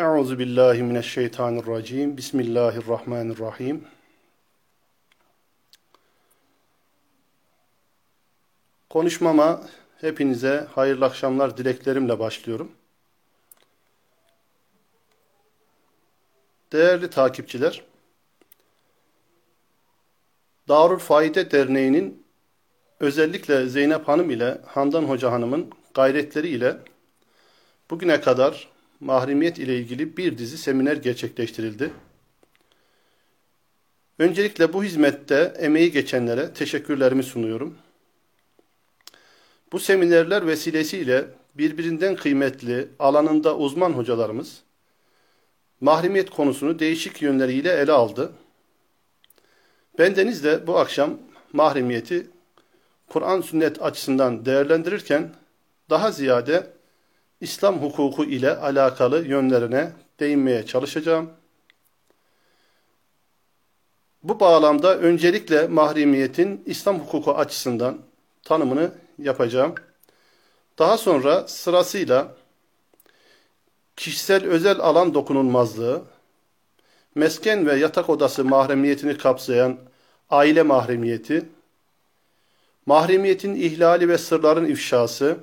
Euzu billahi mineşşeytanirracim. Bismillahirrahmanirrahim. Konuşmama hepinize hayırlı akşamlar dileklerimle başlıyorum. Değerli takipçiler, Darül Faide Derneği'nin özellikle Zeynep Hanım ile Handan Hoca Hanım'ın gayretleri ile bugüne kadar mahremiyet ile ilgili bir dizi seminer gerçekleştirildi. Öncelikle bu hizmette emeği geçenlere teşekkürlerimi sunuyorum. Bu seminerler vesilesiyle birbirinden kıymetli, alanında uzman hocalarımız mahremiyet konusunu değişik yönleriyle ele aldı. Bendeniz de bu akşam mahremiyeti Kur'an sünnet açısından değerlendirirken daha ziyade İslam hukuku ile alakalı yönlerine değinmeye çalışacağım. Bu bağlamda öncelikle mahremiyetin İslam hukuku açısından tanımını yapacağım. Daha sonra sırasıyla kişisel özel alan dokunulmazlığı, mesken ve yatak odası mahremiyetini kapsayan aile mahremiyeti, mahremiyetin ihlali ve sırların ifşası,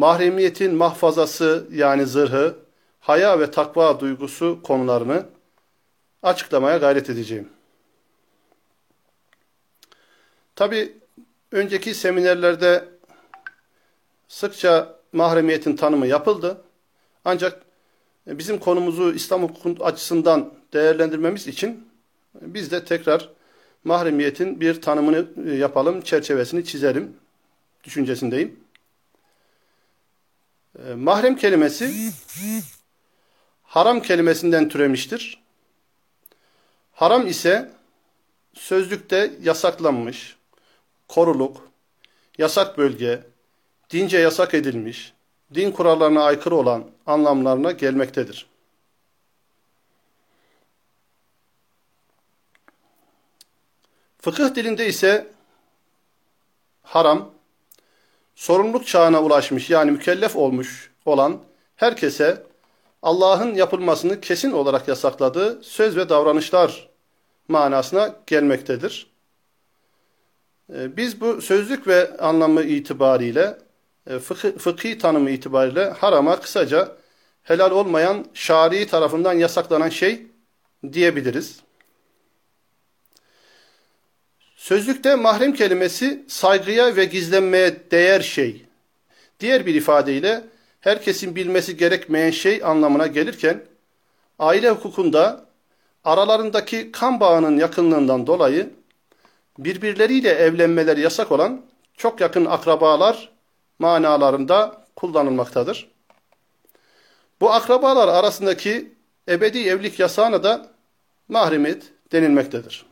mahremiyetin mahfazası yani zırhı, haya ve takva duygusu konularını açıklamaya gayret edeceğim. Tabi önceki seminerlerde sıkça mahremiyetin tanımı yapıldı. Ancak bizim konumuzu İslam hukuku açısından değerlendirmemiz için biz de tekrar mahremiyetin bir tanımını yapalım, çerçevesini çizelim düşüncesindeyim. E, mahrem kelimesi haram kelimesinden türemiştir. Haram ise sözlükte yasaklanmış, koruluk, yasak bölge, dince yasak edilmiş, din kurallarına aykırı olan anlamlarına gelmektedir. Fıkıh dilinde ise haram, sorumluluk çağına ulaşmış yani mükellef olmuş olan herkese Allah'ın yapılmasını kesin olarak yasakladığı söz ve davranışlar manasına gelmektedir. Ee, biz bu sözlük ve anlamı itibariyle, e, fıkhi, fıkhi tanımı itibariyle harama kısaca helal olmayan şari tarafından yasaklanan şey diyebiliriz. Sözlükte mahrem kelimesi saygıya ve gizlenmeye değer şey. Diğer bir ifadeyle herkesin bilmesi gerekmeyen şey anlamına gelirken aile hukukunda aralarındaki kan bağının yakınlığından dolayı birbirleriyle evlenmeleri yasak olan çok yakın akrabalar manalarında kullanılmaktadır. Bu akrabalar arasındaki ebedi evlilik yasağına da mahremiyet denilmektedir.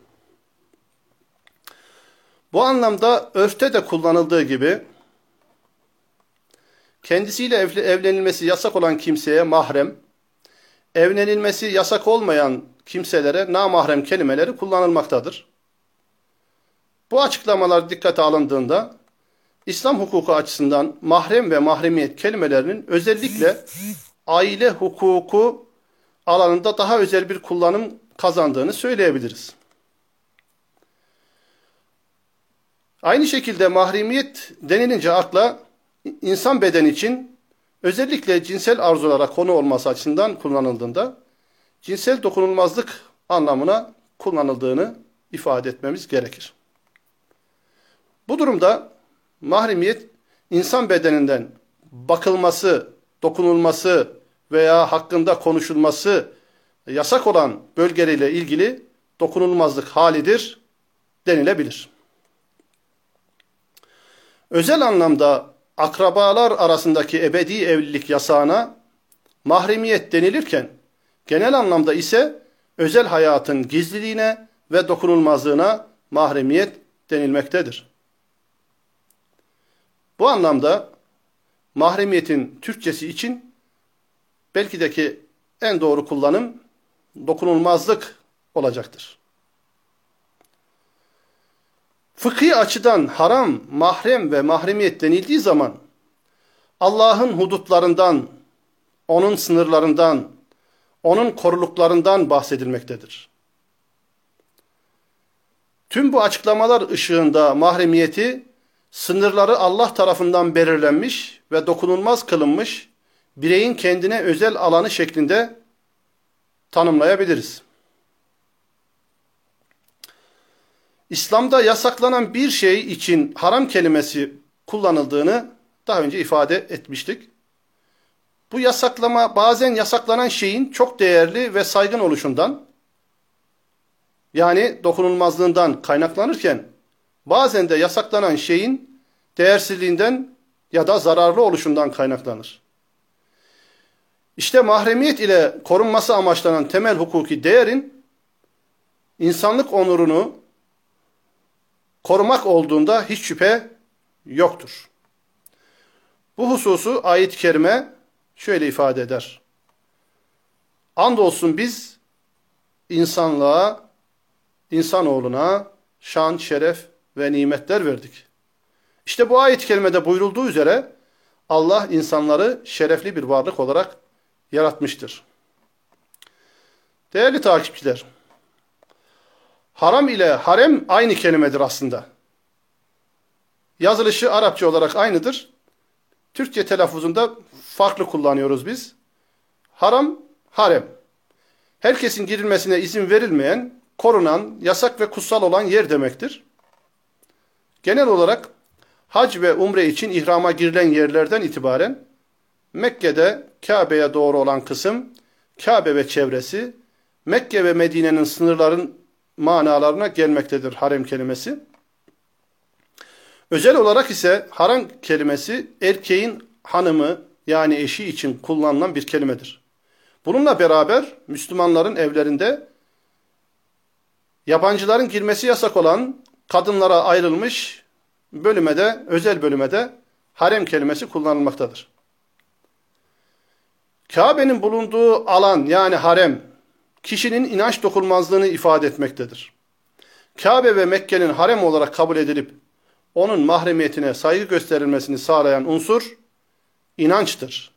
Bu anlamda örfte de kullanıldığı gibi kendisiyle evlenilmesi yasak olan kimseye mahrem, evlenilmesi yasak olmayan kimselere namahrem kelimeleri kullanılmaktadır. Bu açıklamalar dikkate alındığında İslam hukuku açısından mahrem ve mahremiyet kelimelerinin özellikle aile hukuku alanında daha özel bir kullanım kazandığını söyleyebiliriz. Aynı şekilde mahremiyet denilince akla insan bedeni için özellikle cinsel arzulara konu olması açısından kullanıldığında cinsel dokunulmazlık anlamına kullanıldığını ifade etmemiz gerekir. Bu durumda mahremiyet insan bedeninden bakılması, dokunulması veya hakkında konuşulması yasak olan bölgeleriyle ilgili dokunulmazlık halidir denilebilir. Özel anlamda akrabalar arasındaki ebedi evlilik yasağına mahremiyet denilirken, genel anlamda ise özel hayatın gizliliğine ve dokunulmazlığına mahremiyet denilmektedir. Bu anlamda mahremiyetin Türkçesi için belki de ki en doğru kullanım dokunulmazlık olacaktır. Fıkhi açıdan haram, mahrem ve mahremiyet denildiği zaman Allah'ın hudutlarından onun sınırlarından, onun koruluklarından bahsedilmektedir. Tüm bu açıklamalar ışığında mahremiyeti, sınırları Allah tarafından belirlenmiş ve dokunulmaz kılınmış, bireyin kendine özel alanı şeklinde tanımlayabiliriz. İslam'da yasaklanan bir şey için haram kelimesi kullanıldığını daha önce ifade etmiştik. Bu yasaklama bazen yasaklanan şeyin çok değerli ve saygın oluşundan yani dokunulmazlığından kaynaklanırken bazen de yasaklanan şeyin değersizliğinden ya da zararlı oluşundan kaynaklanır. İşte mahremiyet ile korunması amaçlanan temel hukuki değerin insanlık onurunu korumak olduğunda hiç şüphe yoktur. Bu hususu ayet-i kerime şöyle ifade eder. Andolsun biz insanlığa, insanoğluna şan, şeref ve nimetler verdik. İşte bu ayet-i kerimede buyurulduğu üzere Allah insanları şerefli bir varlık olarak yaratmıştır. Değerli takipçiler, haram ile harem aynı kelimedir aslında. Yazılışı Arapça olarak aynıdır. Türkçe telaffuzunda farklı kullanıyoruz biz. Haram, harem. Herkesin girilmesine izin verilmeyen, korunan, yasak ve kutsal olan yer demektir. Genel olarak hac ve umre için ihrama girilen yerlerden itibaren Mekke'de Kabe'ye doğru olan kısım, Kabe ve çevresi, Mekke ve Medine'nin sınırların manalarına gelmektedir harem kelimesi. Özel olarak ise haram kelimesi erkeğin hanımı yani eşi için kullanılan bir kelimedir. Bununla beraber Müslümanların evlerinde yabancıların girmesi yasak olan kadınlara ayrılmış bölüme de, özel bölüme de harem kelimesi kullanılmaktadır. Kabe'nin bulunduğu alan yani harem, kişinin inanç dokunmazlığını ifade etmektedir. Kabe ve Mekke'nin harem olarak kabul edilip onun mahremiyetine saygı gösterilmesini sağlayan unsur inançtır.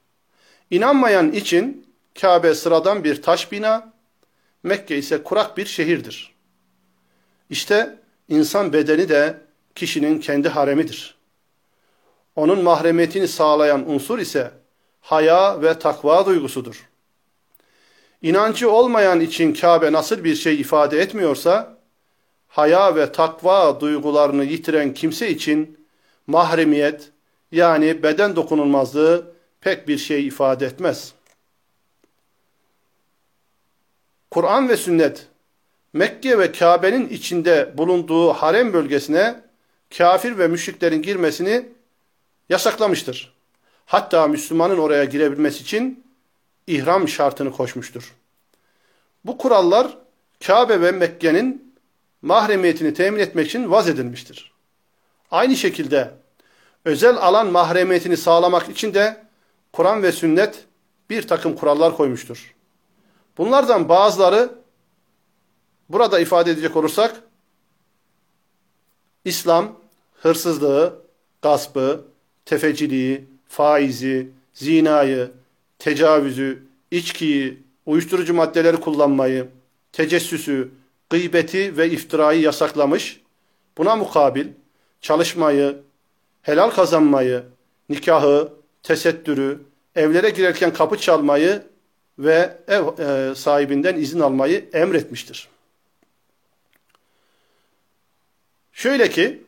İnanmayan için Kabe sıradan bir taş bina, Mekke ise kurak bir şehirdir. İşte insan bedeni de kişinin kendi haremidir. Onun mahremiyetini sağlayan unsur ise haya ve takva duygusudur. İnancı olmayan için Kabe nasıl bir şey ifade etmiyorsa, haya ve takva duygularını yitiren kimse için mahremiyet yani beden dokunulmazlığı pek bir şey ifade etmez. Kur'an ve sünnet Mekke ve Kabe'nin içinde bulunduğu harem bölgesine kafir ve müşriklerin girmesini yasaklamıştır. Hatta Müslümanın oraya girebilmesi için ihram şartını koşmuştur. Bu kurallar Kabe ve Mekke'nin mahremiyetini temin etmek için vaz edilmiştir. Aynı şekilde özel alan mahremiyetini sağlamak için de Kur'an ve sünnet bir takım kurallar koymuştur. Bunlardan bazıları burada ifade edecek olursak İslam hırsızlığı, gaspı, tefeciliği, faizi, zinayı, tecavüzü, içkiyi, uyuşturucu maddeleri kullanmayı, tecessüsü, gıybeti ve iftirayı yasaklamış. Buna mukabil çalışmayı, helal kazanmayı, nikahı, tesettürü, evlere girerken kapı çalmayı ve ev e, sahibinden izin almayı emretmiştir. Şöyle ki,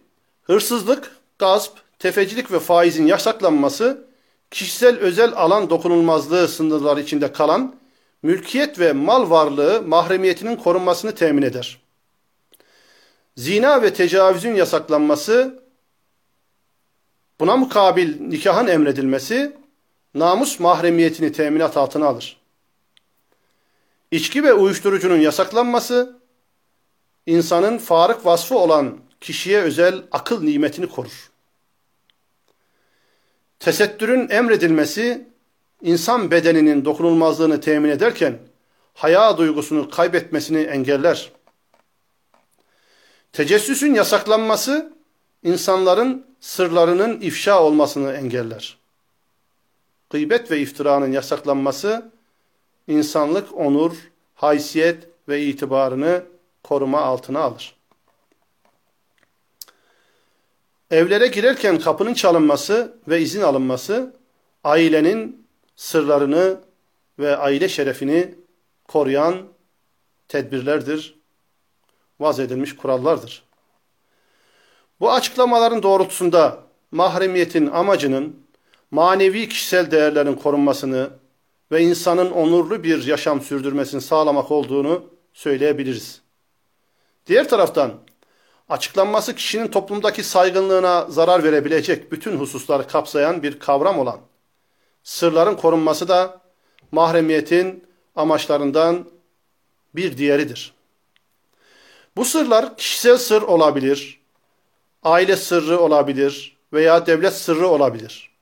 hırsızlık, gasp, tefecilik ve faizin yasaklanması, kişisel özel alan dokunulmazlığı sınırları içinde kalan mülkiyet ve mal varlığı mahremiyetinin korunmasını temin eder. Zina ve tecavüzün yasaklanması, buna mukabil nikahın emredilmesi, namus mahremiyetini teminat altına alır. İçki ve uyuşturucunun yasaklanması, insanın farık vasfı olan kişiye özel akıl nimetini korur. Tesettürün emredilmesi, insan bedeninin dokunulmazlığını temin ederken, haya duygusunu kaybetmesini engeller. Tecessüsün yasaklanması, insanların sırlarının ifşa olmasını engeller. gıybet ve iftiranın yasaklanması insanlık onur, haysiyet ve itibarını koruma altına alır. Evlere girerken kapının çalınması ve izin alınması ailenin sırlarını ve aile şerefini koruyan tedbirlerdir, vaz edilmiş kurallardır. Bu açıklamaların doğrultusunda mahremiyetin amacının manevi kişisel değerlerin korunmasını ve insanın onurlu bir yaşam sürdürmesini sağlamak olduğunu söyleyebiliriz. Diğer taraftan açıklanması kişinin toplumdaki saygınlığına zarar verebilecek bütün hususları kapsayan bir kavram olan sırların korunması da mahremiyetin amaçlarından bir diğeridir. Bu sırlar kişisel sır olabilir, aile sırrı olabilir veya devlet sırrı olabilir.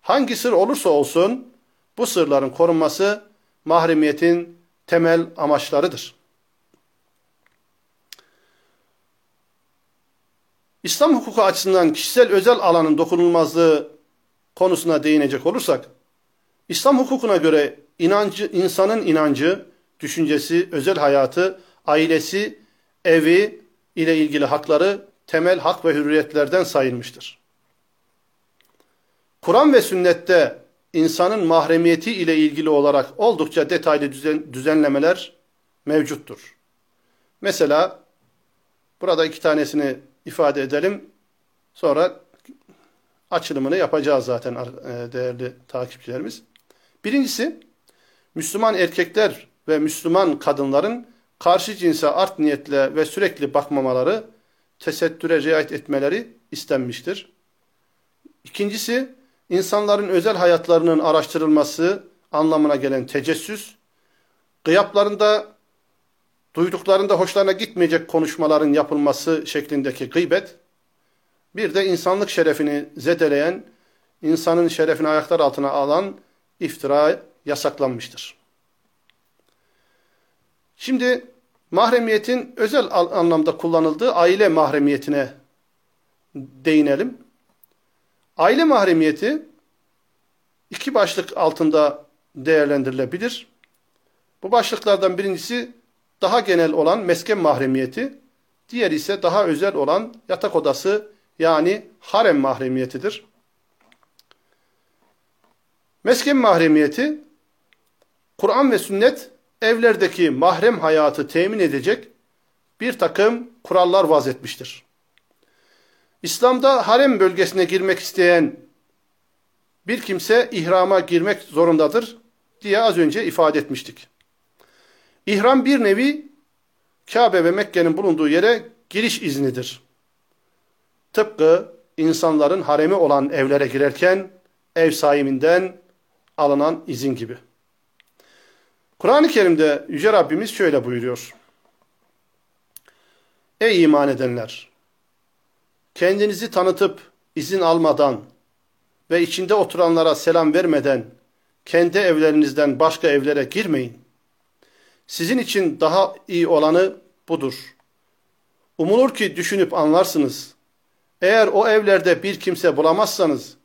Hangi sır olursa olsun bu sırların korunması mahremiyetin temel amaçlarıdır. İslam hukuku açısından kişisel özel alanın dokunulmazlığı konusuna değinecek olursak, İslam hukukuna göre inancı, insanın inancı, düşüncesi, özel hayatı, ailesi, evi ile ilgili hakları temel hak ve hürriyetlerden sayılmıştır. Kur'an ve sünnette insanın mahremiyeti ile ilgili olarak oldukça detaylı düzen, düzenlemeler mevcuttur. Mesela burada iki tanesini ifade edelim. Sonra açılımını yapacağız zaten e, değerli takipçilerimiz. Birincisi, Müslüman erkekler ve Müslüman kadınların karşı cinse art niyetle ve sürekli bakmamaları, tesettüre riayet etmeleri istenmiştir. İkincisi, insanların özel hayatlarının araştırılması anlamına gelen tecessüs, gıyaplarında, duyduklarında hoşlarına gitmeyecek konuşmaların yapılması şeklindeki gıybet, bir de insanlık şerefini zedeleyen, insanın şerefini ayaklar altına alan iftira yasaklanmıştır. Şimdi mahremiyetin özel anlamda kullanıldığı aile mahremiyetine değinelim. Aile mahremiyeti iki başlık altında değerlendirilebilir. Bu başlıklardan birincisi daha genel olan mesken mahremiyeti, diğer ise daha özel olan yatak odası yani harem mahremiyetidir. Mesken mahremiyeti, Kur'an ve sünnet evlerdeki mahrem hayatı temin edecek bir takım kurallar vaz etmiştir. İslam'da harem bölgesine girmek isteyen bir kimse ihrama girmek zorundadır diye az önce ifade etmiştik. İhram bir nevi Kabe ve Mekke'nin bulunduğu yere giriş iznidir. Tıpkı insanların haremi olan evlere girerken ev sahibinden alınan izin gibi. Kur'an-ı Kerim'de Yüce Rabbimiz şöyle buyuruyor. Ey iman edenler! Kendinizi tanıtıp izin almadan ve içinde oturanlara selam vermeden kendi evlerinizden başka evlere girmeyin. Sizin için daha iyi olanı budur. Umulur ki düşünüp anlarsınız. Eğer o evlerde bir kimse bulamazsanız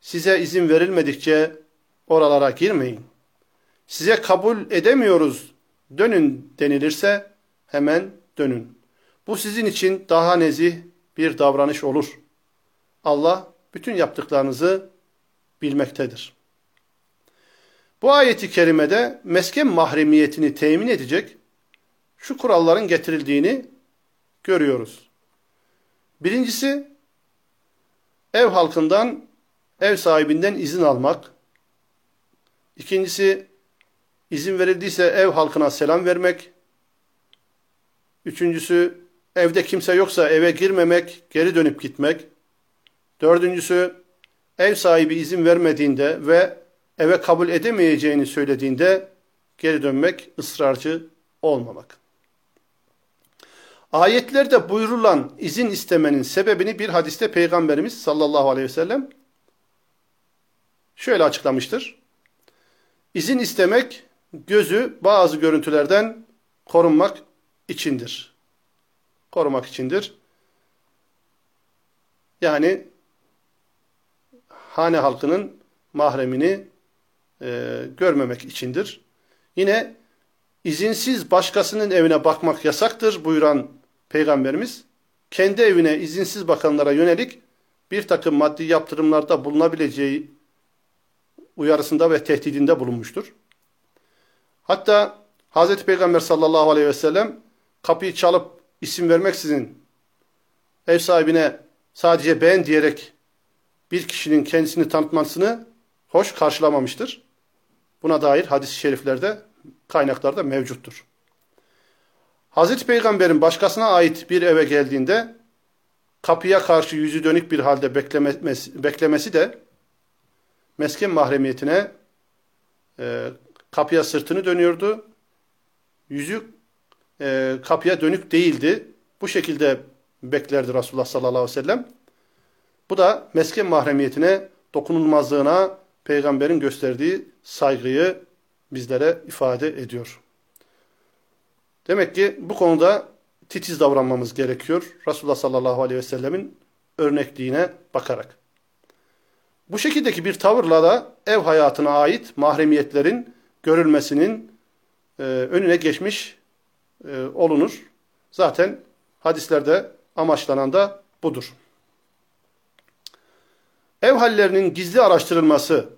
size izin verilmedikçe oralara girmeyin. Size kabul edemiyoruz dönün denilirse hemen dönün. Bu sizin için daha nezih bir davranış olur. Allah bütün yaptıklarınızı bilmektedir. Bu ayeti kerimede mesken mahremiyetini temin edecek şu kuralların getirildiğini görüyoruz. Birincisi ev halkından, ev sahibinden izin almak. İkincisi izin verildiyse ev halkına selam vermek. Üçüncüsü evde kimse yoksa eve girmemek, geri dönüp gitmek. Dördüncüsü ev sahibi izin vermediğinde ve eve kabul edemeyeceğini söylediğinde geri dönmek, ısrarcı olmamak. Ayetlerde buyurulan izin istemenin sebebini bir hadiste Peygamberimiz sallallahu aleyhi ve sellem şöyle açıklamıştır. İzin istemek gözü bazı görüntülerden korunmak içindir. Korumak içindir. Yani hane halkının mahremini e, görmemek içindir. Yine izinsiz başkasının evine bakmak yasaktır buyuran Peygamberimiz kendi evine izinsiz bakanlara yönelik bir takım maddi yaptırımlarda bulunabileceği uyarısında ve tehdidinde bulunmuştur. Hatta Hazreti Peygamber sallallahu aleyhi ve sellem kapıyı çalıp isim vermeksizin ev sahibine sadece ben diyerek bir kişinin kendisini tanıtmasını hoş karşılamamıştır. Buna dair hadis-i şeriflerde, kaynaklarda mevcuttur. Hazreti Peygamber'in başkasına ait bir eve geldiğinde kapıya karşı yüzü dönük bir halde beklemesi, beklemesi de mesken mahremiyetine e, kapıya sırtını dönüyordu. Yüzü e, kapıya dönük değildi. Bu şekilde beklerdi Resulullah sallallahu aleyhi ve sellem. Bu da mesken mahremiyetine, dokunulmazlığına peygamberin gösterdiği saygıyı bizlere ifade ediyor. Demek ki bu konuda titiz davranmamız gerekiyor. Resulullah sallallahu aleyhi ve sellemin örnekliğine bakarak. Bu şekildeki bir tavırla da ev hayatına ait mahremiyetlerin görülmesinin e, önüne geçmiş e, olunur. Zaten hadislerde amaçlanan da budur. Ev hallerinin gizli araştırılması,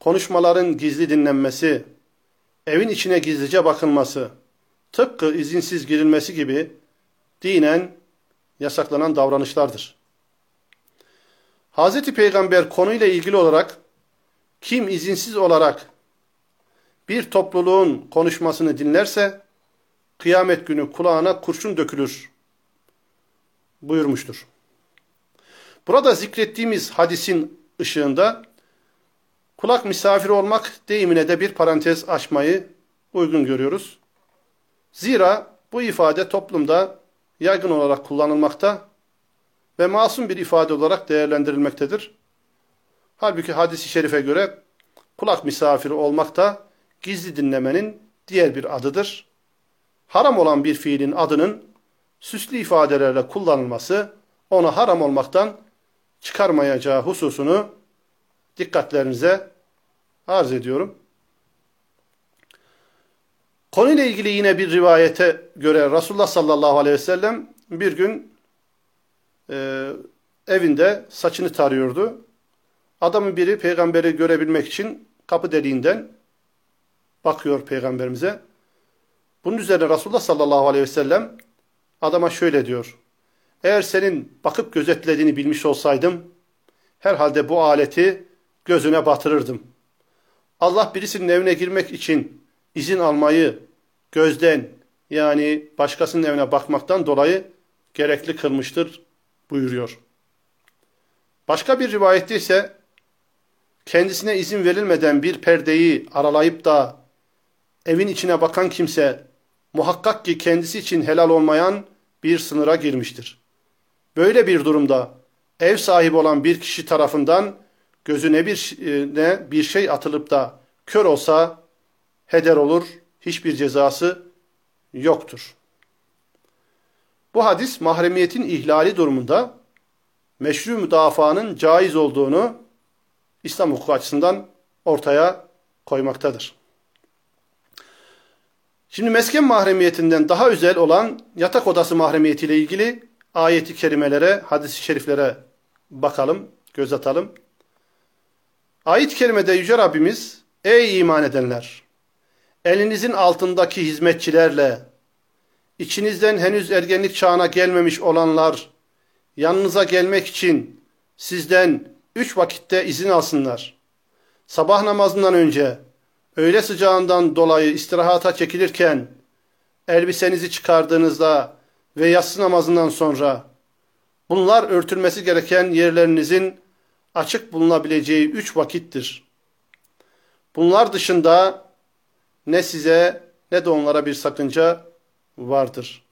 konuşmaların gizli dinlenmesi, evin içine gizlice bakılması, tıpkı izinsiz girilmesi gibi dinen yasaklanan davranışlardır. Hz. Peygamber konuyla ilgili olarak kim izinsiz olarak bir topluluğun konuşmasını dinlerse kıyamet günü kulağına kurşun dökülür buyurmuştur. Burada zikrettiğimiz hadisin ışığında kulak misafiri olmak deyimine de bir parantez açmayı uygun görüyoruz. Zira bu ifade toplumda yaygın olarak kullanılmakta ve masum bir ifade olarak değerlendirilmektedir. Halbuki hadisi şerife göre kulak misafiri olmak da gizli dinlemenin diğer bir adıdır. Haram olan bir fiilin adının süslü ifadelerle kullanılması onu haram olmaktan çıkarmayacağı hususunu dikkatlerinize arz ediyorum. Konuyla ilgili yine bir rivayete göre Resulullah sallallahu aleyhi ve sellem bir gün e, evinde saçını tarıyordu. Adamın biri peygamberi görebilmek için kapı deliğinden bakıyor peygamberimize. Bunun üzerine Resulullah sallallahu aleyhi ve sellem adama şöyle diyor. Eğer senin bakıp gözetlediğini bilmiş olsaydım herhalde bu aleti gözüne batırırdım. Allah birisinin evine girmek için izin almayı gözden yani başkasının evine bakmaktan dolayı gerekli kılmıştır buyuruyor. Başka bir rivayette ise kendisine izin verilmeden bir perdeyi aralayıp da evin içine bakan kimse muhakkak ki kendisi için helal olmayan bir sınıra girmiştir. Böyle bir durumda ev sahibi olan bir kişi tarafından gözüne bir, ne bir şey atılıp da kör olsa heder olur, hiçbir cezası yoktur. Bu hadis mahremiyetin ihlali durumunda meşru müdafaanın caiz olduğunu İslam hukuku açısından ortaya koymaktadır. Şimdi mesken mahremiyetinden daha özel olan yatak odası mahremiyetiyle ilgili ayeti kerimelere, hadis-i şeriflere bakalım, göz atalım. Ayet-i kerimede Yüce Rabbimiz, Ey iman edenler! Elinizin altındaki hizmetçilerle, içinizden henüz ergenlik çağına gelmemiş olanlar, yanınıza gelmek için sizden üç vakitte izin alsınlar. Sabah namazından önce, öğle sıcağından dolayı istirahata çekilirken, elbisenizi çıkardığınızda ve yatsı namazından sonra, bunlar örtülmesi gereken yerlerinizin açık bulunabileceği üç vakittir. Bunlar dışında ne size ne de onlara bir sakınca vardır.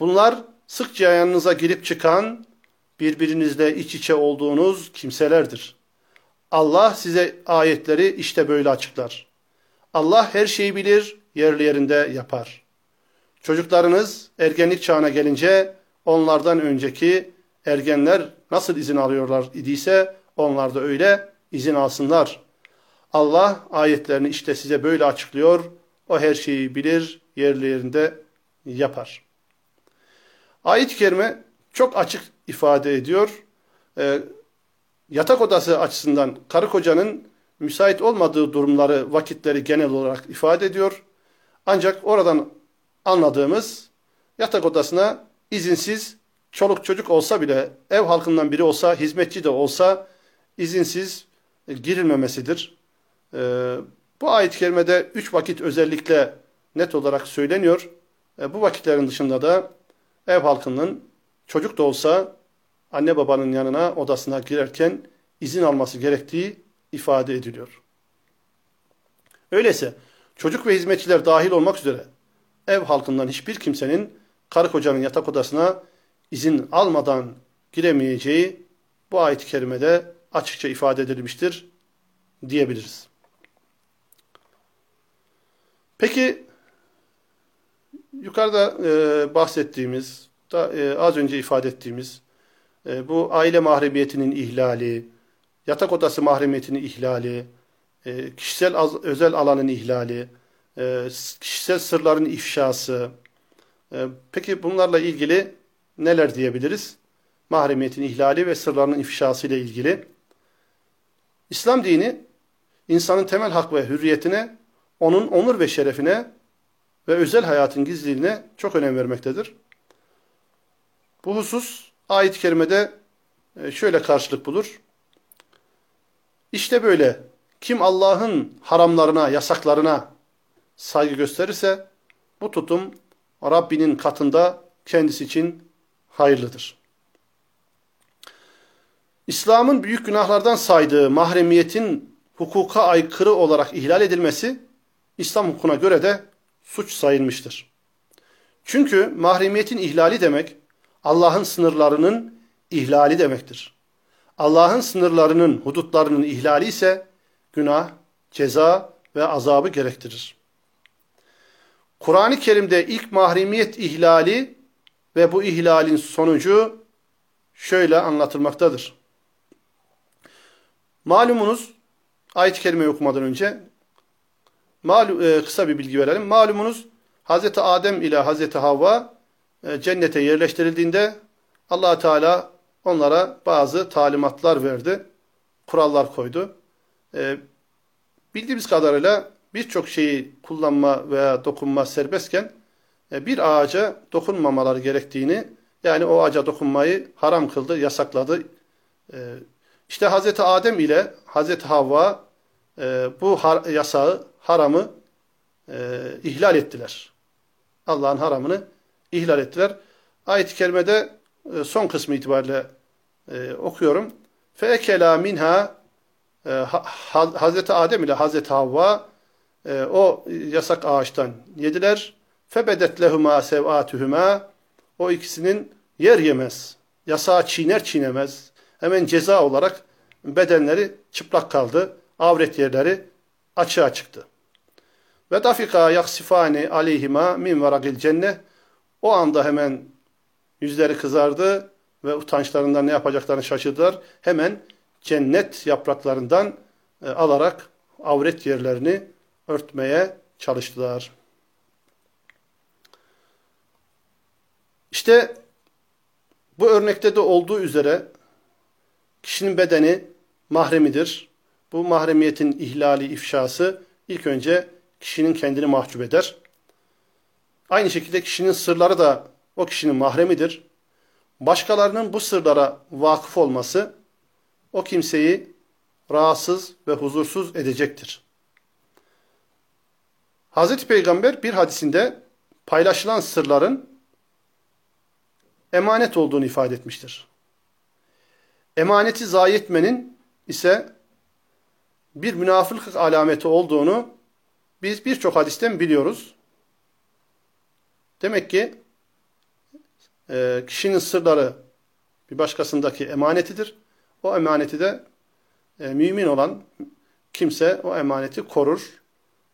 Bunlar sıkça yanınıza girip çıkan, birbirinizle iç içe olduğunuz kimselerdir. Allah size ayetleri işte böyle açıklar. Allah her şeyi bilir, yerli yerinde yapar. Çocuklarınız ergenlik çağına gelince onlardan önceki ergenler nasıl izin alıyorlar idiyse onlar da öyle izin alsınlar. Allah ayetlerini işte size böyle açıklıyor. O her şeyi bilir, yerli yerinde yapar. Ayet-i kerime çok açık ifade ediyor. E, yatak odası açısından karı kocanın müsait olmadığı durumları, vakitleri genel olarak ifade ediyor. Ancak oradan anladığımız yatak odasına izinsiz çoluk çocuk olsa bile, ev halkından biri olsa, hizmetçi de olsa izinsiz girilmemesidir. Ee, bu ayet-i kerimede üç vakit özellikle net olarak söyleniyor. Ee, bu vakitlerin dışında da ev halkının çocuk da olsa anne babanın yanına odasına girerken izin alması gerektiği ifade ediliyor. Öyleyse çocuk ve hizmetçiler dahil olmak üzere ev halkından hiçbir kimsenin karı kocanın yatak odasına izin almadan giremeyeceği bu ayet-i kerimede açıkça ifade edilmiştir diyebiliriz. Peki yukarıda e, bahsettiğimiz, da, e, az önce ifade ettiğimiz e, bu aile mahremiyetinin ihlali, yatak odası mahremiyetinin ihlali, e, kişisel az, özel alanın ihlali, e, kişisel sırların ifşası. E, peki bunlarla ilgili neler diyebiliriz? Mahremiyetin ihlali ve sırlarının ifşası ile ilgili. İslam dini insanın temel hak ve hürriyetine, onun onur ve şerefine ve özel hayatın gizliliğine çok önem vermektedir. Bu husus ayet-i kerimede e, şöyle karşılık bulur. İşte böyle kim Allah'ın haramlarına, yasaklarına saygı gösterirse bu tutum Rabbinin katında kendisi için hayırlıdır. İslam'ın büyük günahlardan saydığı mahremiyetin hukuka aykırı olarak ihlal edilmesi İslam hukukuna göre de suç sayılmıştır. Çünkü mahremiyetin ihlali demek Allah'ın sınırlarının ihlali demektir. Allah'ın sınırlarının, hudutlarının ihlali ise günah, ceza ve azabı gerektirir. Kur'an-ı Kerim'de ilk mahremiyet ihlali ve bu ihlalin sonucu şöyle anlatılmaktadır. Malumunuz, ayet-i kerimeyi okumadan önce malum, e, kısa bir bilgi verelim. Malumunuz Hz. Adem ile Hz. Havva e, cennete yerleştirildiğinde allah Teala onlara bazı talimatlar verdi. Kurallar koydu. E, bildiğimiz kadarıyla birçok şeyi kullanma veya dokunma serbestken e, bir ağaca dokunmamaları gerektiğini yani o ağaca dokunmayı haram kıldı, yasakladı. E, işte Hazreti Adem ile Hazreti Havva e, bu har yasağı, haramı ihlal ettiler. Allah'ın haramını ihlal ettiler. Ayet-i kerimede son kısmı itibariyle okuyorum. فَاَكَلَا minha Hazreti Adem ile Hazreti Havva o yasak ağaçtan yediler. Febedet lehuma sevatuhuma o ikisinin yer yemez. Yasağı çiğner çiğnemez. Hemen ceza olarak bedenleri çıplak kaldı. Avret yerleri açığa çıktı. Ve dafika yaksifani aleyhima min varagil cennet. O anda hemen yüzleri kızardı ve utançlarından ne yapacaklarını şaşırdılar. Hemen cennet yapraklarından e, alarak avret yerlerini örtmeye çalıştılar. İşte bu örnekte de olduğu üzere kişinin bedeni mahremidir. Bu mahremiyetin ihlali, ifşası ilk önce kişinin kendini mahcup eder. Aynı şekilde kişinin sırları da o kişinin mahremidir. Başkalarının bu sırlara vakıf olması o kimseyi rahatsız ve huzursuz edecektir. Hazreti Peygamber bir hadisinde paylaşılan sırların emanet olduğunu ifade etmiştir. Emaneti zayi etmenin ise bir münafıklık alameti olduğunu biz birçok hadisten biliyoruz. Demek ki e, kişinin sırları bir başkasındaki emanetidir. O emaneti de e, mümin olan kimse o emaneti korur.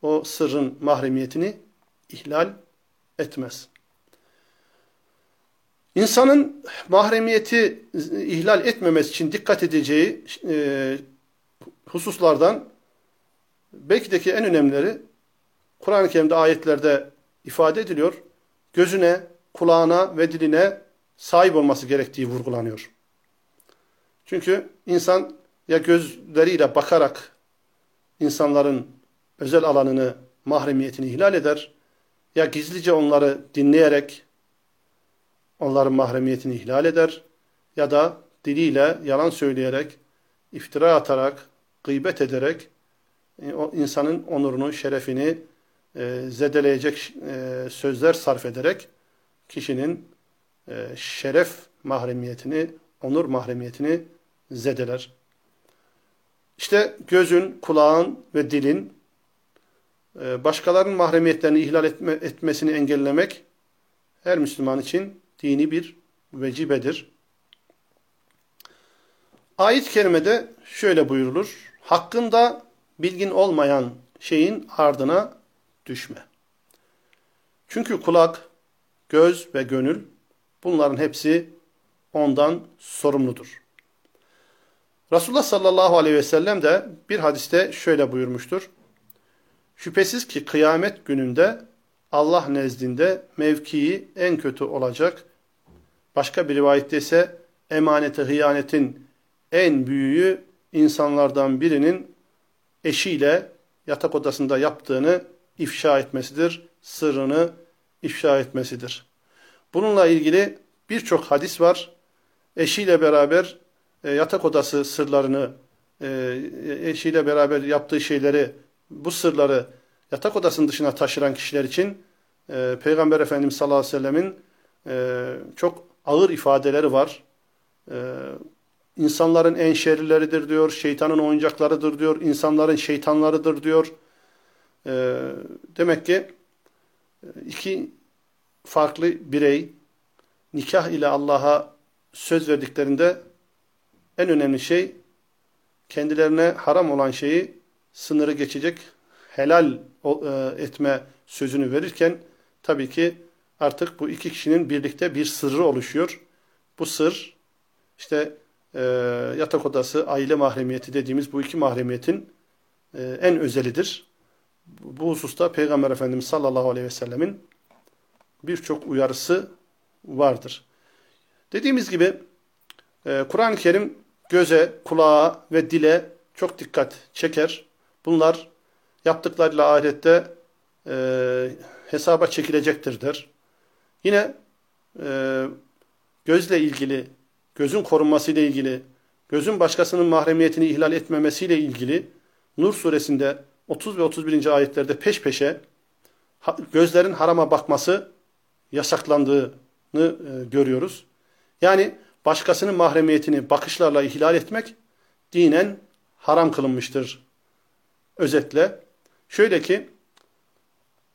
O sırrın mahremiyetini ihlal etmez. İnsanın mahremiyeti ihlal etmemesi için dikkat edeceği e, hususlardan belki de ki en önemlileri Kur'an-ı Kerim'de ayetlerde ifade ediliyor. Gözüne, kulağına ve diline sahip olması gerektiği vurgulanıyor. Çünkü insan ya gözleriyle bakarak insanların özel alanını, mahremiyetini ihlal eder ya gizlice onları dinleyerek onların mahremiyetini ihlal eder ya da diliyle yalan söyleyerek, iftira atarak, gıybet ederek e, o insanın onurunu, şerefini e, zedeleyecek e, sözler sarf ederek kişinin e, şeref mahremiyetini, onur mahremiyetini zedeler. İşte gözün, kulağın ve dilin başkalarının mahremiyetlerini ihlal etme, etmesini engellemek her Müslüman için dini bir vecibedir. Ayet-i kerimede şöyle buyurulur. Hakkında bilgin olmayan şeyin ardına düşme. Çünkü kulak, göz ve gönül bunların hepsi ondan sorumludur. Resulullah sallallahu aleyhi ve sellem de bir hadiste şöyle buyurmuştur. Şüphesiz ki kıyamet gününde Allah nezdinde mevkii en kötü olacak. Başka bir rivayette ise emanete hıyanetin en büyüğü insanlardan birinin eşiyle yatak odasında yaptığını ifşa etmesidir. Sırrını ifşa etmesidir. Bununla ilgili birçok hadis var. Eşiyle beraber e, yatak odası sırlarını, e, eşiyle beraber yaptığı şeyleri, bu sırları yatak odasının dışına taşıran kişiler için e, Peygamber Efendimiz sallallahu aleyhi ve sellemin e, çok ağır ifadeleri var. E, insanların en şerlileridir diyor, şeytanın oyuncaklarıdır diyor, insanların şeytanlarıdır diyor. E, demek ki e, iki farklı birey nikah ile Allah'a söz verdiklerinde en önemli şey kendilerine haram olan şeyi sınırı geçecek helal e, etme sözünü verirken tabii ki artık bu iki kişinin birlikte bir sırrı oluşuyor. Bu sır işte e, yatak odası, aile mahremiyeti dediğimiz bu iki mahremiyetin e, en özelidir. Bu hususta Peygamber Efendimiz sallallahu aleyhi ve sellemin birçok uyarısı vardır. Dediğimiz gibi e, Kur'an-ı Kerim göze, kulağa ve dile çok dikkat çeker. Bunlar yaptıklarıyla ahirette e, hesaba çekilecektir der. Yine e, gözle ilgili, gözün korunmasıyla ilgili, gözün başkasının mahremiyetini ihlal etmemesiyle ilgili Nur suresinde 30 ve 31. ayetlerde peş peşe gözlerin harama bakması yasaklandığını e, görüyoruz. Yani başkasının mahremiyetini bakışlarla ihlal etmek dinen haram kılınmıştır. Özetle şöyle ki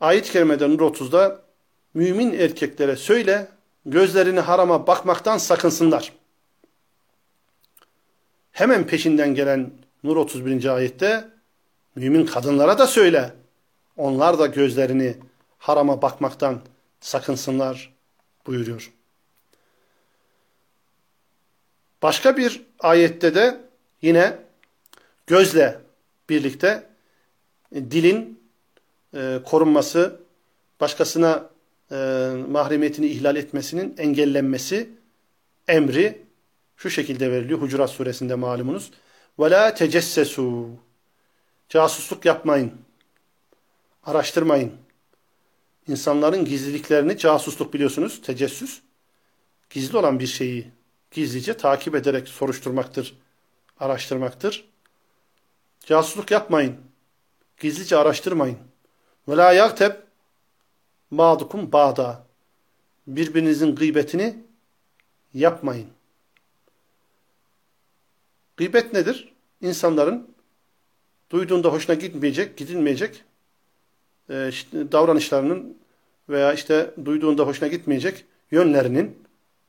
ayet-i kerimede Nur 30'da mümin erkeklere söyle gözlerini harama bakmaktan sakınsınlar. Hemen peşinden gelen Nur 31. ayette mümin kadınlara da söyle. Onlar da gözlerini harama bakmaktan sakınsınlar buyuruyor. Başka bir ayette de yine gözle birlikte e, dilin e, korunması, başkasına e, mahremiyetini ihlal etmesinin engellenmesi emri şu şekilde veriliyor Hucurat suresinde malumunuz. Ve la. Casusluk yapmayın. Araştırmayın. İnsanların gizliliklerini casusluk biliyorsunuz. Tecessüs gizli olan bir şeyi gizlice takip ederek soruşturmaktır, araştırmaktır. Casusluk yapmayın. Gizlice araştırmayın. Ve la yakteb ba'dukum ba'da. Birbirinizin gıybetini yapmayın. Gıybet nedir? İnsanların duyduğunda hoşuna gitmeyecek, gidilmeyecek e, davranışlarının veya işte duyduğunda hoşuna gitmeyecek yönlerinin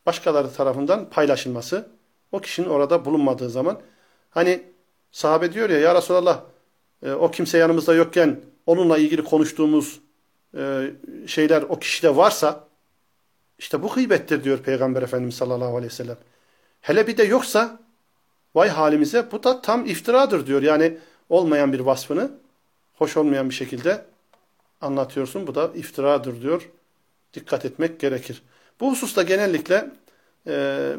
başkaları tarafından paylaşılması o kişinin orada bulunmadığı zaman hani sahabe diyor ya ya Resulallah e, o kimse yanımızda yokken onunla ilgili konuştuğumuz e, şeyler o kişide varsa işte bu gıybettir diyor Peygamber Efendimiz sallallahu aleyhi ve sellem. Hele bir de yoksa Vay halimize bu da tam iftiradır diyor. Yani olmayan bir vasfını hoş olmayan bir şekilde anlatıyorsun. Bu da iftiradır diyor. Dikkat etmek gerekir. Bu hususta genellikle e,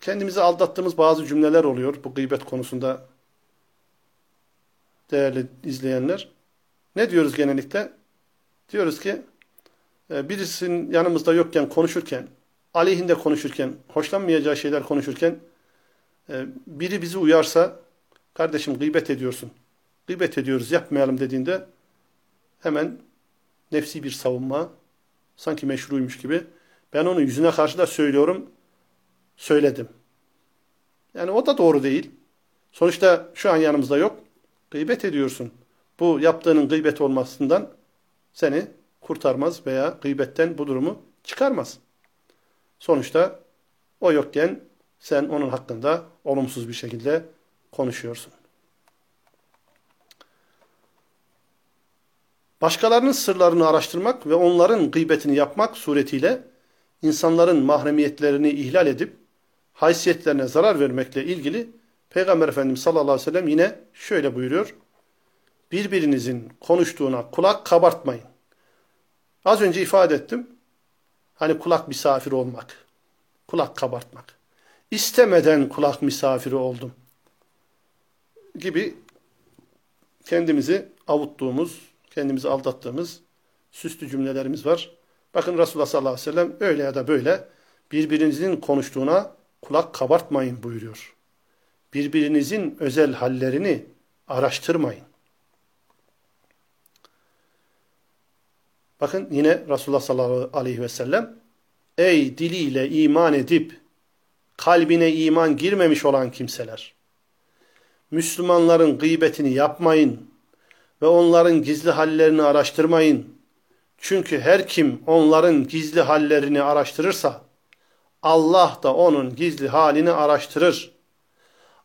kendimizi aldattığımız bazı cümleler oluyor bu gıybet konusunda değerli izleyenler. Ne diyoruz genellikle? Diyoruz ki e, birisinin yanımızda yokken konuşurken, aleyhinde konuşurken, hoşlanmayacağı şeyler konuşurken e, biri bizi uyarsa kardeşim gıybet ediyorsun. Gıybet ediyoruz yapmayalım dediğinde hemen nefsi bir savunma sanki meşruymuş gibi ben onu yüzüne karşı da söylüyorum söyledim. Yani o da doğru değil. Sonuçta şu an yanımızda yok. Gıybet ediyorsun. Bu yaptığının gıybet olmasından seni kurtarmaz veya gıybetten bu durumu çıkarmaz. Sonuçta o yokken sen onun hakkında olumsuz bir şekilde konuşuyorsun. Başkalarının sırlarını araştırmak ve onların gıybetini yapmak suretiyle insanların mahremiyetlerini ihlal edip haysiyetlerine zarar vermekle ilgili Peygamber Efendimiz sallallahu aleyhi ve sellem yine şöyle buyuruyor. Birbirinizin konuştuğuna kulak kabartmayın. Az önce ifade ettim. Hani kulak misafiri olmak. Kulak kabartmak. İstemeden kulak misafiri oldum. Gibi kendimizi avuttuğumuz, kendimizi aldattığımız süslü cümlelerimiz var. Bakın Resulullah sallallahu aleyhi ve sellem öyle ya da böyle birbirinizin konuştuğuna kulak kabartmayın buyuruyor. Birbirinizin özel hallerini araştırmayın. Bakın yine Resulullah sallallahu aleyhi ve sellem Ey diliyle iman edip kalbine iman girmemiş olan kimseler! Müslümanların gıybetini yapmayın ve onların gizli hallerini araştırmayın. Çünkü her kim onların gizli hallerini araştırırsa Allah da onun gizli halini araştırır.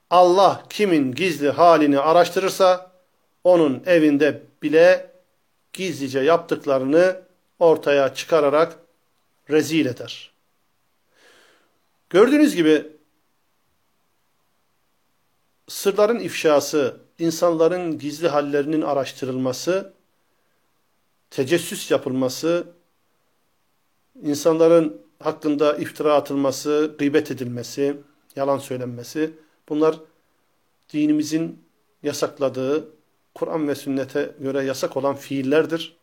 Allah kimin gizli halini araştırırsa onun evinde bile gizlice yaptıklarını ortaya çıkararak rezil eder. Gördüğünüz gibi sırların ifşası, insanların gizli hallerinin araştırılması, tecessüs yapılması, insanların hakkında iftira atılması, gıybet edilmesi, yalan söylenmesi bunlar dinimizin yasakladığı, Kur'an ve sünnete göre yasak olan fiillerdir.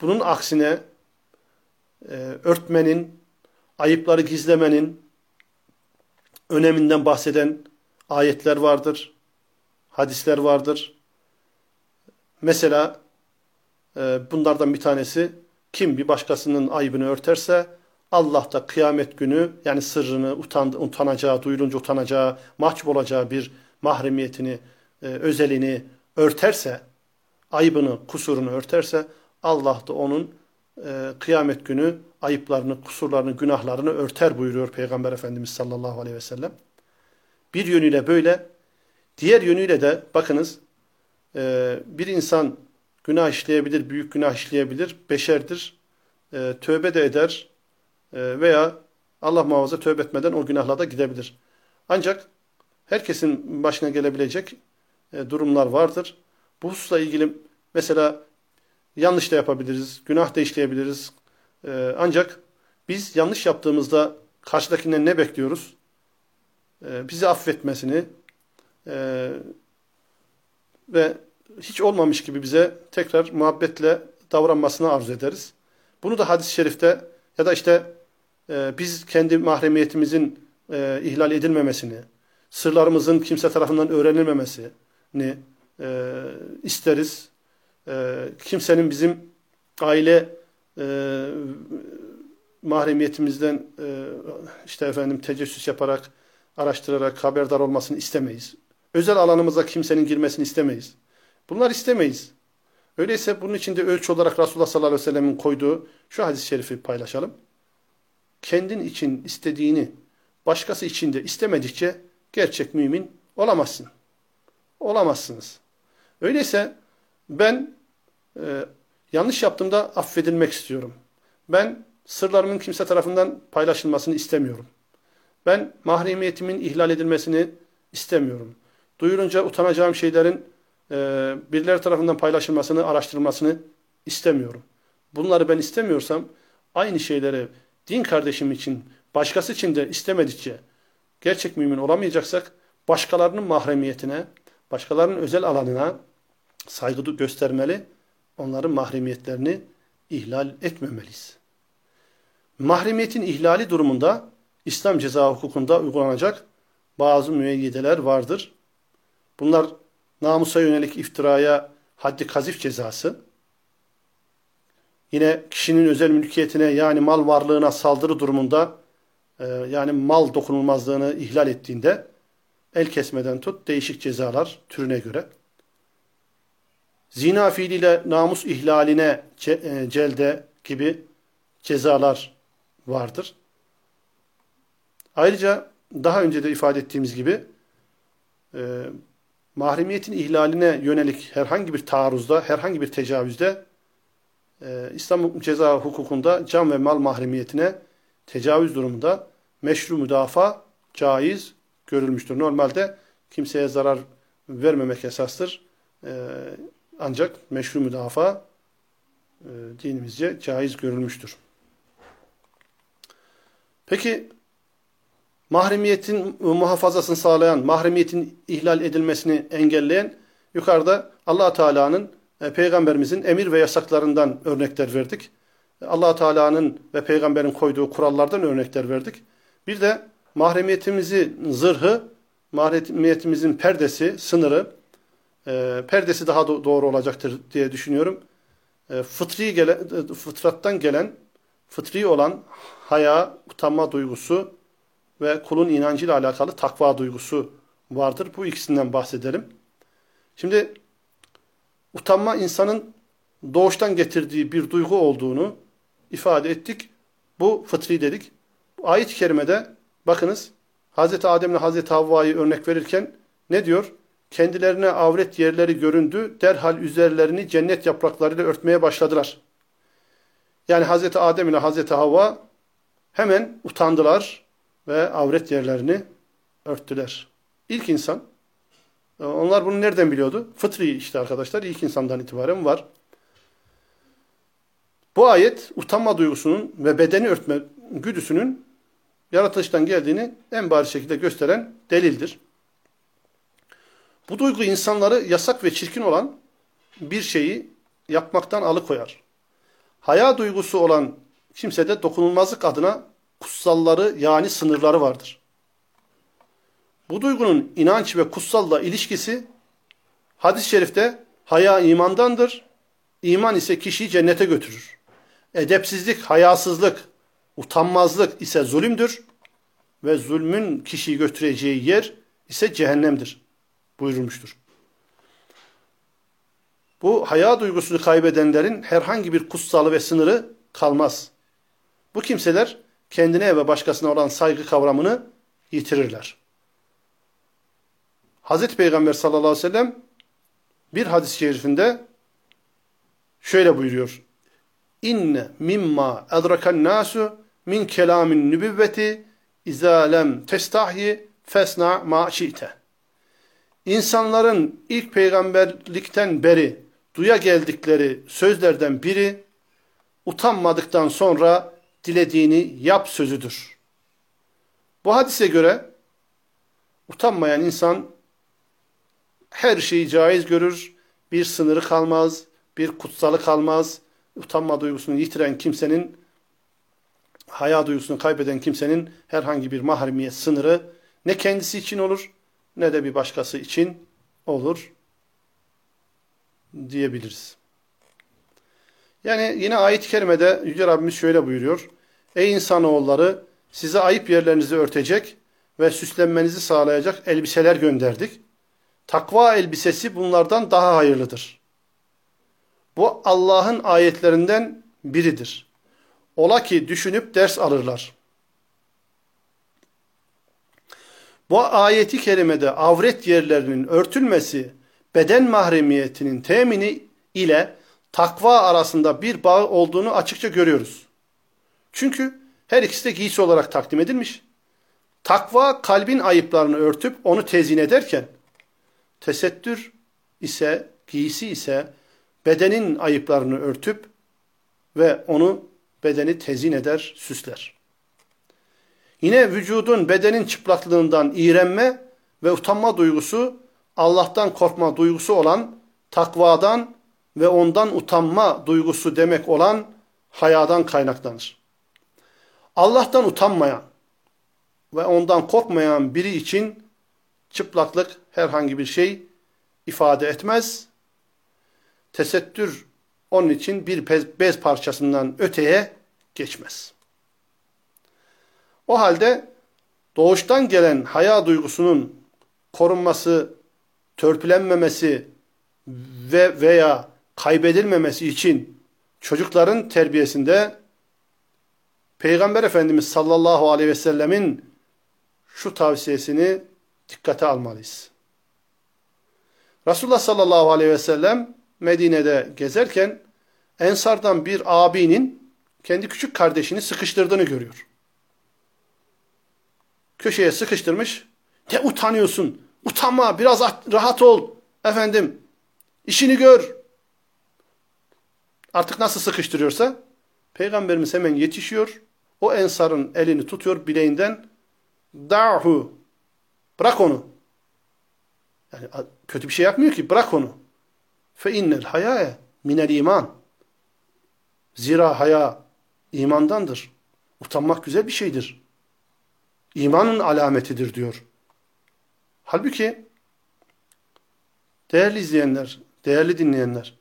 Bunun aksine e, örtmenin, ayıpları gizlemenin öneminden bahseden ayetler vardır, hadisler vardır. Mesela e, bunlardan bir tanesi kim bir başkasının ayıbını örterse Allah da kıyamet günü yani sırrını utan, utanacağı, duyulunca utanacağı, mahcup olacağı bir mahremiyetini, e, özelini örterse, ayıbını, kusurunu örterse Allah da onun e, kıyamet günü ayıplarını, kusurlarını, günahlarını örter buyuruyor Peygamber Efendimiz sallallahu aleyhi ve sellem. Bir yönüyle böyle, diğer yönüyle de bakınız e, bir insan günah işleyebilir, büyük günah işleyebilir, beşerdir, e, tövbe de eder veya Allah muhafaza tövbe etmeden o günahla da gidebilir. Ancak herkesin başına gelebilecek e, durumlar vardır. Bu hususla ilgili mesela yanlış da yapabiliriz, günah da işleyebiliriz. E, ancak biz yanlış yaptığımızda karşıdakinden ne bekliyoruz? E, bizi affetmesini e, ve hiç olmamış gibi bize tekrar muhabbetle davranmasını arzu ederiz. Bunu da hadis-i şerifte ya da işte e, biz kendi mahremiyetimizin e, ihlal edilmemesini, sırlarımızın kimse tarafından öğrenilmemesini e, isteriz. E, kimsenin bizim aile mahremiyetimizden işte efendim tecessüs yaparak, araştırarak haberdar olmasını istemeyiz. Özel alanımıza kimsenin girmesini istemeyiz. Bunlar istemeyiz. Öyleyse bunun için de ölçü olarak Resulullah sallallahu aleyhi ve sellemin koyduğu şu hadis-i şerifi paylaşalım. Kendin için istediğini başkası için de istemedikçe gerçek mümin olamazsın. Olamazsınız. Öyleyse ben e, yanlış yaptığımda affedilmek istiyorum. Ben sırlarımın kimse tarafından paylaşılmasını istemiyorum. Ben mahremiyetimin ihlal edilmesini istemiyorum. Duyurunca utanacağım şeylerin e, birileri tarafından paylaşılmasını, araştırılmasını istemiyorum. Bunları ben istemiyorsam aynı şeyleri din kardeşim için, başkası için de istemedikçe gerçek mümin olamayacaksak başkalarının mahremiyetine, başkalarının özel alanına saygı göstermeli, onların mahremiyetlerini ihlal etmemeliyiz. Mahremiyetin ihlali durumunda İslam ceza hukukunda uygulanacak bazı müeyyideler vardır. Bunlar namusa yönelik iftiraya haddi kazif cezası, yine kişinin özel mülkiyetine yani mal varlığına saldırı durumunda e, yani mal dokunulmazlığını ihlal ettiğinde el kesmeden tut değişik cezalar türüne göre. Zina fiiliyle namus ihlaline e, celde gibi cezalar vardır. Ayrıca daha önce de ifade ettiğimiz gibi e, mahremiyetin ihlaline yönelik herhangi bir taarruzda, herhangi bir tecavüzde e, İslam ceza hukukunda can ve mal mahremiyetine tecavüz durumunda meşru müdafaa caiz görülmüştür. Normalde kimseye zarar vermemek esastır. E, ancak meşru müdafaa e, dinimizce caiz görülmüştür. Peki mahremiyetin muhafazasını sağlayan, mahremiyetin ihlal edilmesini engelleyen yukarıda allah Teala'nın e, Peygamberimizin emir ve yasaklarından örnekler verdik. allah Teala'nın ve Peygamberin koyduğu kurallardan örnekler verdik. Bir de mahremiyetimizin zırhı, mahremiyetimizin perdesi, sınırı, e, perdesi daha do doğru olacaktır diye düşünüyorum. E, fıtri gelen, e, fıtrattan gelen, fıtri olan haya, utanma duygusu ve kulun inancıyla alakalı takva duygusu vardır. Bu ikisinden bahsedelim. Şimdi utanma insanın doğuştan getirdiği bir duygu olduğunu ifade ettik. Bu fıtri dedik. Ayet-i kerimede bakınız Hz. Adem ile Hz. Havva'yı örnek verirken ne diyor? Kendilerine avret yerleri göründü. Derhal üzerlerini cennet yapraklarıyla örtmeye başladılar. Yani Hz. Adem ile Hz. Havva hemen utandılar ve avret yerlerini örttüler. İlk insan, onlar bunu nereden biliyordu? Fıtri işte arkadaşlar, ilk insandan itibaren var. Bu ayet utanma duygusunun ve bedeni örtme güdüsünün yaratılıştan geldiğini en bariz şekilde gösteren delildir. Bu duygu insanları yasak ve çirkin olan bir şeyi yapmaktan alıkoyar. Haya duygusu olan kimsede dokunulmazlık adına kutsalları yani sınırları vardır. Bu duygunun inanç ve kutsalla ilişkisi hadis-i şerifte haya imandandır, iman ise kişiyi cennete götürür. Edepsizlik, hayasızlık, utanmazlık ise zulümdür ve zulmün kişiyi götüreceği yer ise cehennemdir buyurulmuştur. Bu haya duygusunu kaybedenlerin herhangi bir kutsalı ve sınırı kalmaz. Bu kimseler kendine ve başkasına olan saygı kavramını yitirirler. Hazreti Peygamber sallallahu aleyhi ve sellem bir hadis-i şerifinde şöyle buyuruyor. İnne mimma edrakan nasu min kelamin nübüvveti izâ lem testahyi fesna ma şi'te. İnsanların ilk peygamberlikten beri duya geldikleri sözlerden biri utanmadıktan sonra dilediğini yap sözüdür. Bu hadise göre utanmayan insan her şeyi caiz görür, bir sınırı kalmaz, bir kutsalı kalmaz. Utanma duygusunu yitiren kimsenin, haya duygusunu kaybeden kimsenin herhangi bir mahremiyet sınırı ne kendisi için olur ne de bir başkası için olur diyebiliriz. Yani yine ayet-i kerimede Yüce Rabbimiz şöyle buyuruyor. Ey insanoğulları size ayıp yerlerinizi örtecek ve süslenmenizi sağlayacak elbiseler gönderdik. Takva elbisesi bunlardan daha hayırlıdır. Bu Allah'ın ayetlerinden biridir. Ola ki düşünüp ders alırlar. Bu ayeti kerimede avret yerlerinin örtülmesi, beden mahremiyetinin temini ile takva arasında bir bağ olduğunu açıkça görüyoruz. Çünkü her ikisi de giysi olarak takdim edilmiş. Takva kalbin ayıplarını örtüp onu tezin ederken tesettür ise, giysi ise bedenin ayıplarını örtüp ve onu bedeni tezin eder, süsler. Yine vücudun, bedenin çıplaklığından iğrenme ve utanma duygusu Allah'tan korkma duygusu olan takvadan ve ondan utanma duygusu demek olan hayadan kaynaklanır. Allah'tan utanmayan ve ondan korkmayan biri için çıplaklık herhangi bir şey ifade etmez. Tesettür onun için bir bez parçasından öteye geçmez. O halde doğuştan gelen haya duygusunun korunması, törpülenmemesi ve veya kaybedilmemesi için çocukların terbiyesinde Peygamber Efendimiz sallallahu aleyhi ve sellemin şu tavsiyesini dikkate almalıyız. Resulullah sallallahu aleyhi ve sellem Medine'de gezerken Ensardan bir abinin kendi küçük kardeşini sıkıştırdığını görüyor. Köşeye sıkıştırmış. Ne utanıyorsun? Utanma, biraz rahat ol. Efendim, işini gör. Artık nasıl sıkıştırıyorsa Peygamberimiz hemen yetişiyor. O ensarın elini tutuyor bileğinden. Da'hu. Bırak onu. Yani kötü bir şey yapmıyor ki. Bırak onu. Fe innel hayâe minel iman. Zira haya imandandır. Utanmak güzel bir şeydir. İmanın alametidir diyor. Halbuki değerli izleyenler, değerli dinleyenler,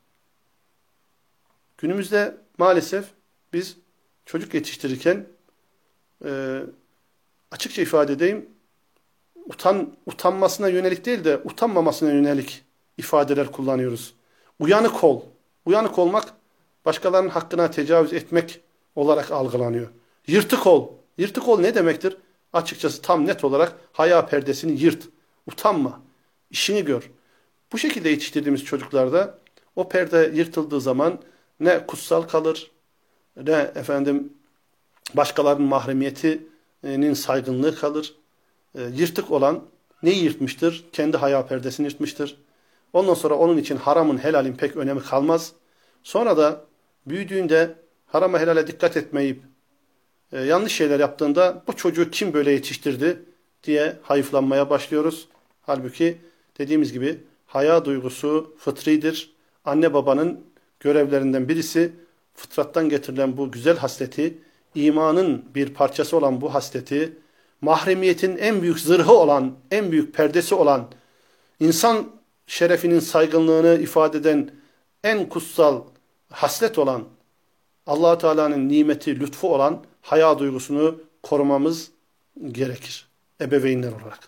günümüzde maalesef biz çocuk yetiştirirken e, açıkça ifade edeyim, utan, utanmasına yönelik değil de utanmamasına yönelik ifadeler kullanıyoruz. Uyanık ol. Uyanık olmak başkalarının hakkına tecavüz etmek olarak algılanıyor. Yırtık ol. Yırtık ol ne demektir? Açıkçası tam net olarak haya perdesini yırt. Utanma. İşini gör. Bu şekilde yetiştirdiğimiz çocuklarda o perde yırtıldığı zaman ne kutsal kalır, ne efendim başkalarının mahremiyetinin saygınlığı kalır. E, yırtık olan neyi yırtmıştır? Kendi haya perdesini yırtmıştır. Ondan sonra onun için haramın helalin pek önemi kalmaz. Sonra da büyüdüğünde harama helale dikkat etmeyip e, yanlış şeyler yaptığında bu çocuğu kim böyle yetiştirdi diye hayıflanmaya başlıyoruz. Halbuki dediğimiz gibi haya duygusu fıtridir. Anne babanın görevlerinden birisi fıtrattan getirilen bu güzel hasleti, imanın bir parçası olan bu hasleti, mahremiyetin en büyük zırhı olan, en büyük perdesi olan, insan şerefinin saygınlığını ifade eden en kutsal haslet olan, allah Teala'nın nimeti, lütfu olan haya duygusunu korumamız gerekir. Ebeveynler olarak.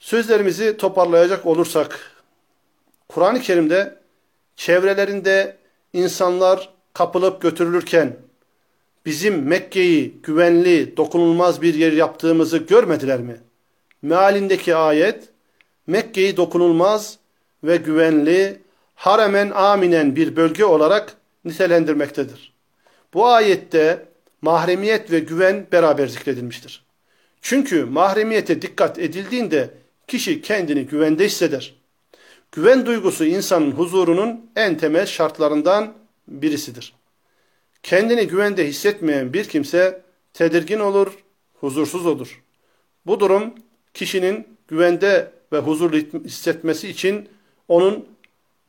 Sözlerimizi toparlayacak olursak, Kur'an-ı Kerim'de çevrelerinde insanlar kapılıp götürülürken bizim Mekke'yi güvenli, dokunulmaz bir yer yaptığımızı görmediler mi? Mealindeki ayet Mekke'yi dokunulmaz ve güvenli, haremen aminen bir bölge olarak nitelendirmektedir. Bu ayette mahremiyet ve güven beraber zikredilmiştir. Çünkü mahremiyete dikkat edildiğinde kişi kendini güvende hisseder. Güven duygusu insanın huzurunun en temel şartlarından birisidir. Kendini güvende hissetmeyen bir kimse tedirgin olur, huzursuz olur. Bu durum kişinin güvende ve huzurlu hissetmesi için onun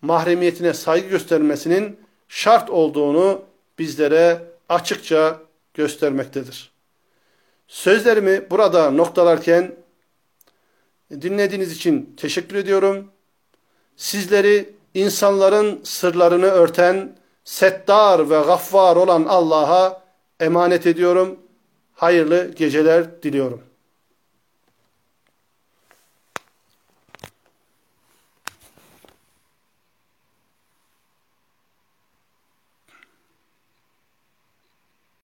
mahremiyetine saygı göstermesinin şart olduğunu bizlere açıkça göstermektedir. Sözlerimi burada noktalarken dinlediğiniz için teşekkür ediyorum. Sizleri insanların sırlarını örten, settar ve gaffar olan Allah'a emanet ediyorum. Hayırlı geceler diliyorum.